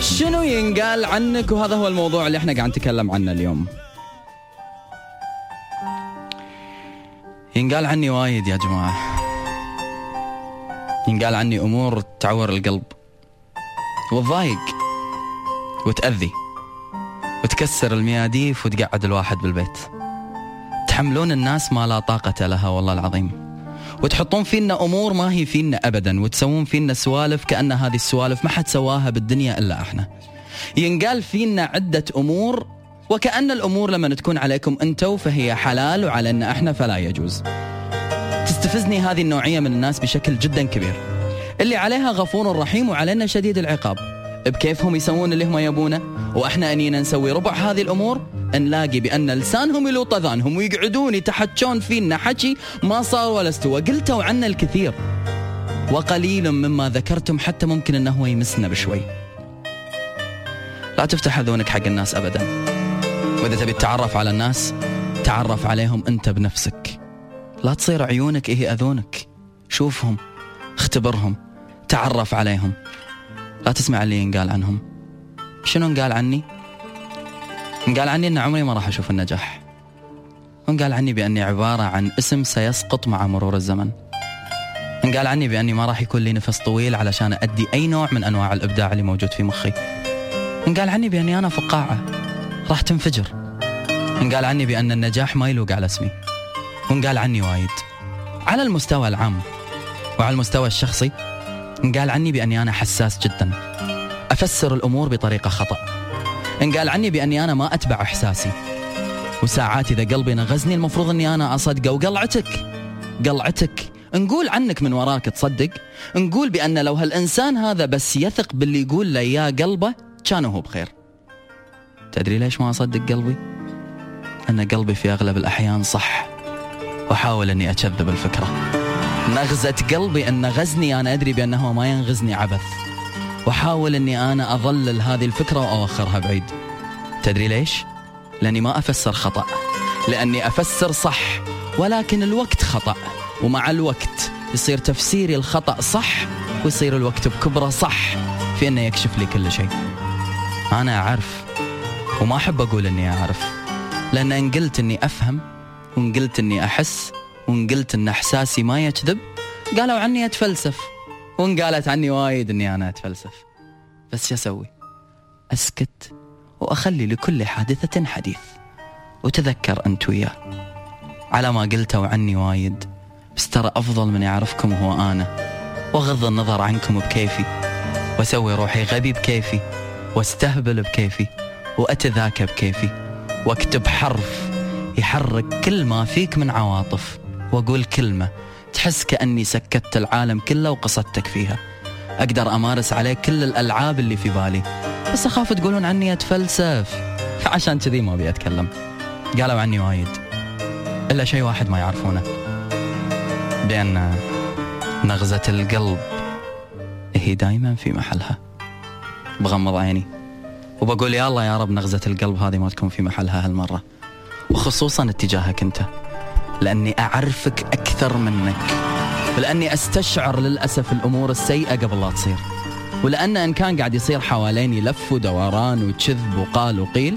شنو ينقال عنك؟ وهذا هو الموضوع اللي إحنا قاعد نتكلم عنه اليوم. ينقال عني وايد يا جماعة. ينقال عني أمور تعور القلب. وتضايق. وتأذي. وتكسر المياديف وتقعد الواحد بالبيت. تحملون الناس ما لا طاقة لها والله العظيم. وتحطون فينا أمور ما هي فينا أبدا وتسوون فينا سوالف كأن هذه السوالف ما حد سواها بالدنيا إلا إحنا. ينقال فينا عدة أمور وكأن الأمور لما تكون عليكم أنتوا فهي حلال وعلينا إحنا فلا يجوز. تستفزني هذه النوعية من الناس بشكل جدا كبير. اللي عليها غفور رحيم وعلينا شديد العقاب. بكيفهم يسوون اللي هم يبونه؟ وإحنا انينا نسوي ربع هذه الأمور؟ نلاقي بأن لسانهم يلوط أذانهم ويقعدون يتحجون فينا حكي ما صار ولا استوى. قلتوا عنا الكثير. وقليل مما ذكرتم حتى ممكن أنه هو يمسنا بشوي. لا تفتح أذونك حق الناس ابدا. وإذا تبي تتعرف على الناس تعرف عليهم أنت بنفسك. لا تصير عيونك إيه أذونك. شوفهم اختبرهم تعرف عليهم. لا تسمع اللي ينقال عنهم. شنو انقال عني؟ انقال عني ان عمري ما راح أشوف النجاح. انقال عني بأني عبارة عن اسم سيسقط مع مرور الزمن. انقال عني بأني ما راح يكون لي نفس طويل علشان أدي أي نوع من أنواع الإبداع اللي موجود في مخي. انقال عني بأني أنا فقاعة راح تنفجر. انقال عني بأن النجاح ما يلوق على اسمي. وانقال عني وايد. على المستوى العام وعلى المستوى الشخصي انقال عني بأني أنا حساس جدا. أفسر الأمور بطريقة خطأ. انقال عني بأني أنا ما أتبع إحساسي. وساعات إذا قلبي نغزني المفروض إني أنا اصدقه وقلعتك. قلعتك. نقول عنك من وراك تصدق. نقول بأن لو هالإنسان هذا بس يثق باللي يقول له يا قلبه كان هو بخير. تدري ليش ما أصدق قلبي؟ ان قلبي في أغلب الأحيان صح. وأحاول إني أكذب الفكرة. نغزة قلبي إن غزني أنا أدري بأنه ما ينغزني عبث. واحاول إني أنا أظلل هذه الفكرة وأوخرها بعيد. تدري ليش؟ لأني ما أفسر خطأ. لأني أفسر صح ولكن الوقت خطأ. ومع الوقت يصير تفسيري الخطأ صح ويصير الوقت بكبرة صح في إنه يكشف لي كل شيء. أنا أعرف وما أحب أقول إني أعرف. لأن إن قلت إني أفهم وإن قلت إني أحس وإن قلت إن إحساسي ما يكذب قالوا عني أتفلسف. وان قالت عني وايد إني أنا أتفلسف. بس شو أسوي؟ أسكت وأخلي لكل حادثة حديث. وتذكر أنت وياه. على ما قلتوا عني وايد. بس ترى أفضل من يعرفكم هو أنا. واغض النظر عنكم بكيفي. وأسوي روحي غبي بكيفي. وأستهبل بكيفي. وأتذاكى بكيفي. وأكتب حرف يحرك كل ما فيك من عواطف. وأقول كلمة تحس كأني سكت العالم كله وقصدتك فيها. أقدر أمارس عليك كل الألعاب اللي في بالي. بس أخاف تقولون عني أتفلسف. فعشان كذي ما أبي أتكلم. قالوا عني وايد. إلا شيء واحد ما يعرفونه. بأن نغزة القلب هي دايما في محلها. بغمض عيني. وبقول يا الله يا رب نغزة القلب هذه ما تكون في محلها هالمرة. وخصوصا اتجاهك أنت. لأني أعرفك أكثر منك. ولأني أستشعر للأسف الأمور السيئة قبل لا تصير. ولأن إن كان قاعد يصير حواليني لف ودوران وكذب وقال وقيل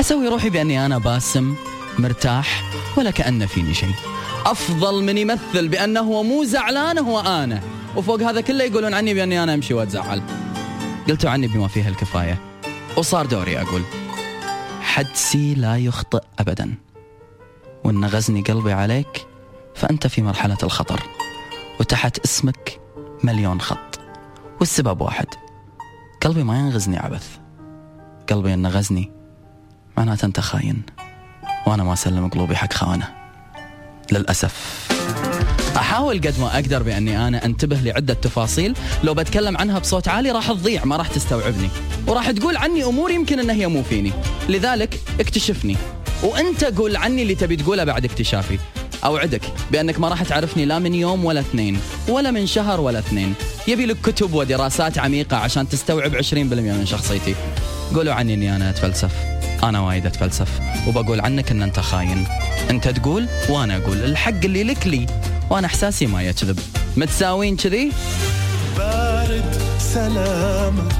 أسوي روحي بأني أنا باسم مرتاح ولا كأن فيني شيء. أفضل من يمثل بأنه هو مو زعلان هو أنا وفوق هذا كله يقولون عني بأني أنا أمشي وأتزعل. قلتوا عني بما فيها الكفاية. وصار دوري أقول. حدسي لا يخطئ ابدا. وإن غزني قلبي عليك فأنت في مرحلة الخطر وتحت اسمك مليون خط. والسبب واحد قلبي ما ينغزني عبث. قلبي إن غزني معناته أنت خاين وأنا ما أسلم قلوبي حق خانة. للأسف. أحاول قد ما أقدر بأني أنا أنتبه لعدة تفاصيل. لو بتكلم عنها بصوت عالي راح تضيع ما راح تستوعبني. وراح تقول عني أمور يمكن إن هي مو فيني. لذلك اكتشفني. وانت قول عني اللي تبي تقوله بعد اكتشافي. أوعدك بأنك ما راح تعرفني لا من يوم ولا اثنين ولا من شهر ولا اثنين. يبي لك كتب ودراسات عميقة عشان تستوعب 20% من شخصيتي. قولوا عني إني أنا أتفلسف. أنا وايد أتفلسف وبقول عنك إن أنت خاين. أنت تقول وأنا أقول الحق اللي لك لي وأنا إحساسي ما يكذب متساوين كذي؟ بارد سلامك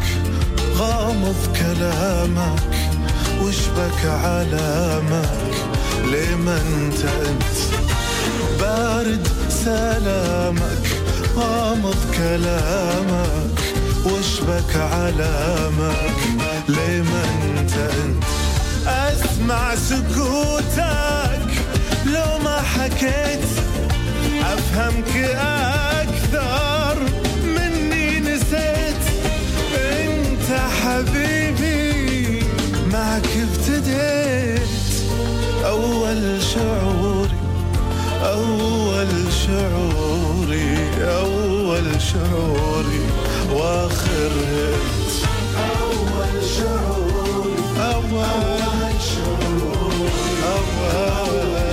غامض كلامك. وشبك علامك ليه ما انت انت؟ بارد سلامك غامض كلامك. وشبك علامك ليه ما انت انت؟ أسمع سكوتك. لو ما حكيت أفهمك أكثر. اول شعوري واخر هيت أول شعوري. أول شعوري. أول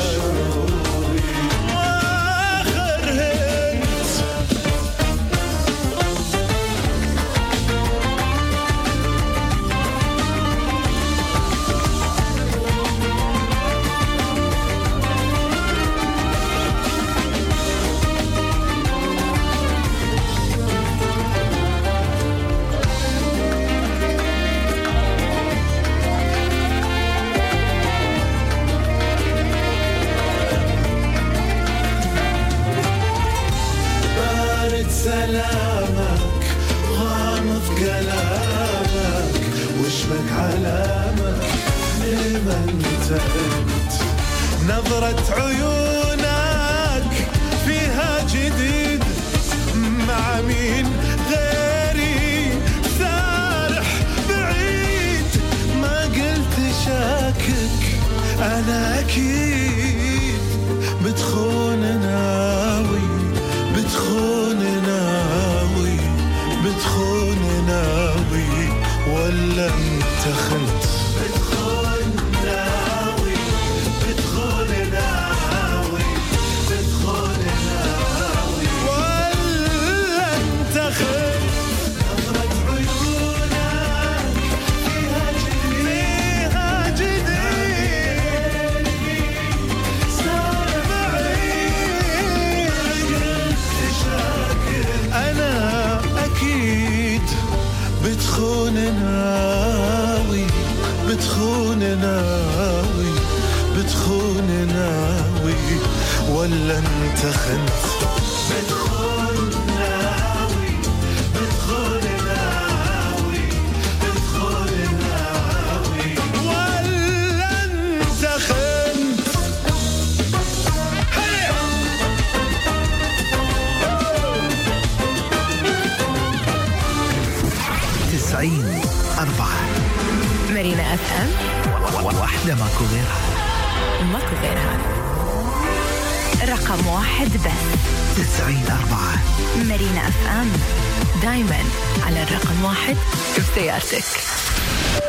انت نظرة عيونك فيها جديد. مع مين غيري سارح بعيد. ما قلت شاكك أنا أكيد. بتخون ناوي بتخون ناوي بتخون ناوي. ولا أنت خنت ناوي بتخون ناوي بتخون ناوي. ولا انت خنت؟ بتخون مارينا F M واحدة ماكو غيرها. ماكو غيرها. رقم واحد بس. تسعين أربعة. مارينا FM دايما على الرقم واحد في سيارتك